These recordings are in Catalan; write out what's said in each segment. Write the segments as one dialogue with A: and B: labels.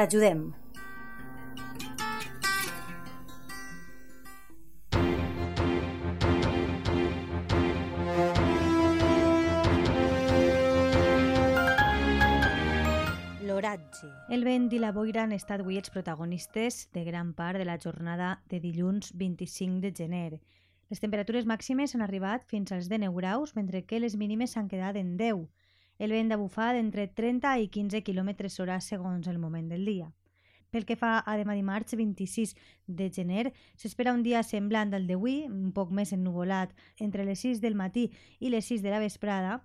A: T'ajudem. L'oratge.
B: El vent i la boira han estat avui els protagonistes de gran part de la jornada de dilluns 25 de gener. Les temperatures màximes han arribat fins als 19 graus, mentre que les mínimes s'han quedat en 10 el vent de bufar d'entre 30 i 15 km hora segons el moment del dia. Pel que fa a demà dimarts 26 de gener, s'espera un dia semblant al d'avui, un poc més ennuvolat, entre les 6 del matí i les 6 de la vesprada,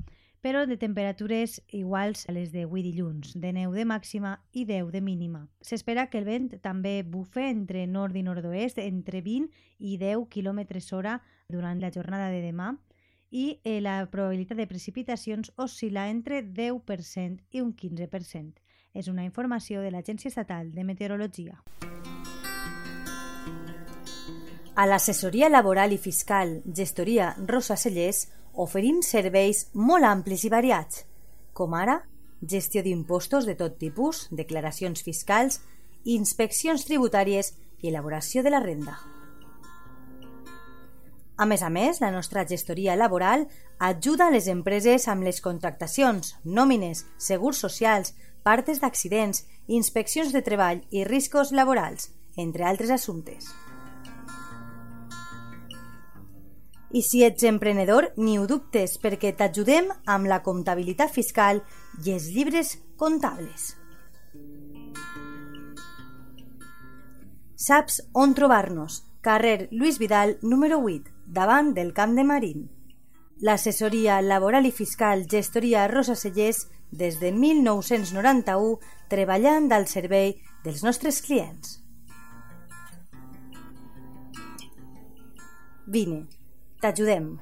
B: però de temperatures iguals a les d'avui dilluns, de neu de màxima i 10 de mínima. S'espera que el vent també bufe entre nord i nord-oest entre 20 i 10 km hora durant la jornada de demà, i eh, la probabilitat de precipitacions oscil·la entre 10% i un 15%. És una informació de l'Agència Estatal de Meteorologia.
A: A l'assessoria laboral i fiscal Gestoria Rosa Cellers oferim serveis molt amplis i variats, com ara gestió d'impostos de tot tipus, declaracions fiscals, inspeccions tributàries i elaboració de la renda. A més a més, la nostra gestoria laboral ajuda a les empreses amb les contractacions, nòmines, segurs socials, partes d'accidents, inspeccions de treball i riscos laborals, entre altres assumptes. I si ets emprenedor, ni ho dubtes, perquè t'ajudem amb la comptabilitat fiscal i els llibres comptables. Saps on trobar-nos? Carrer Lluís Vidal, número 8, davant del Camp de Marín. L'assessoria laboral i fiscal Gestoria Rosa Cellers des de 1991 treballant al servei dels nostres clients. Vine, t'ajudem.